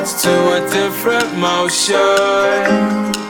to a different motion.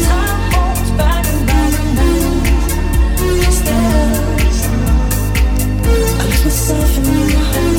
suffering.